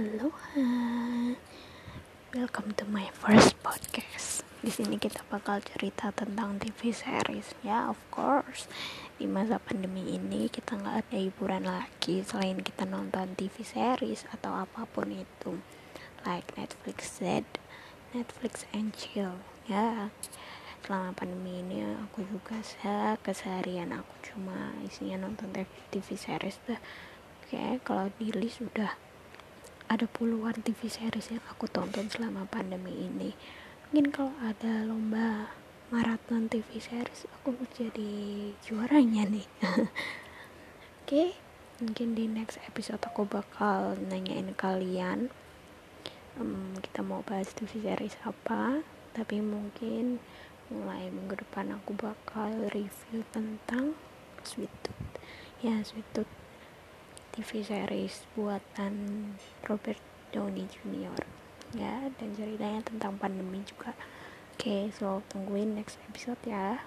Aloha, welcome to my first podcast. Di sini kita bakal cerita tentang TV series ya, of course. Di masa pandemi ini kita nggak ada hiburan lagi selain kita nonton TV series atau apa pun itu, like Netflix Z, Netflix and chill ya. Selama pandemi ini aku juga keseharian aku cuma isinya nonton TV series dah. Oke, kalau di list udah ada puluhan TV series yang aku tonton selama pandemi ini. Mungkin kalau ada lomba maraton TV series aku jadi juaranya nih. Oke okay? mungkin di next episode aku bakal nanyain kalian um, kita mau bahas TV series apa. Tapi mungkin mulai minggu depan aku bakal review tentang Sweet Tooth. Ya Sweet Tooth TV series buatan Robert Downey Jr. ya dan ceritanya tentang pandemi juga oke okay, so tungguin next episode ya